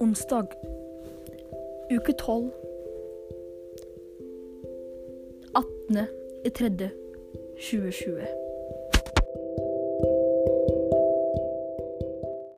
onsdag, uke 12, 18. i tredje 2020.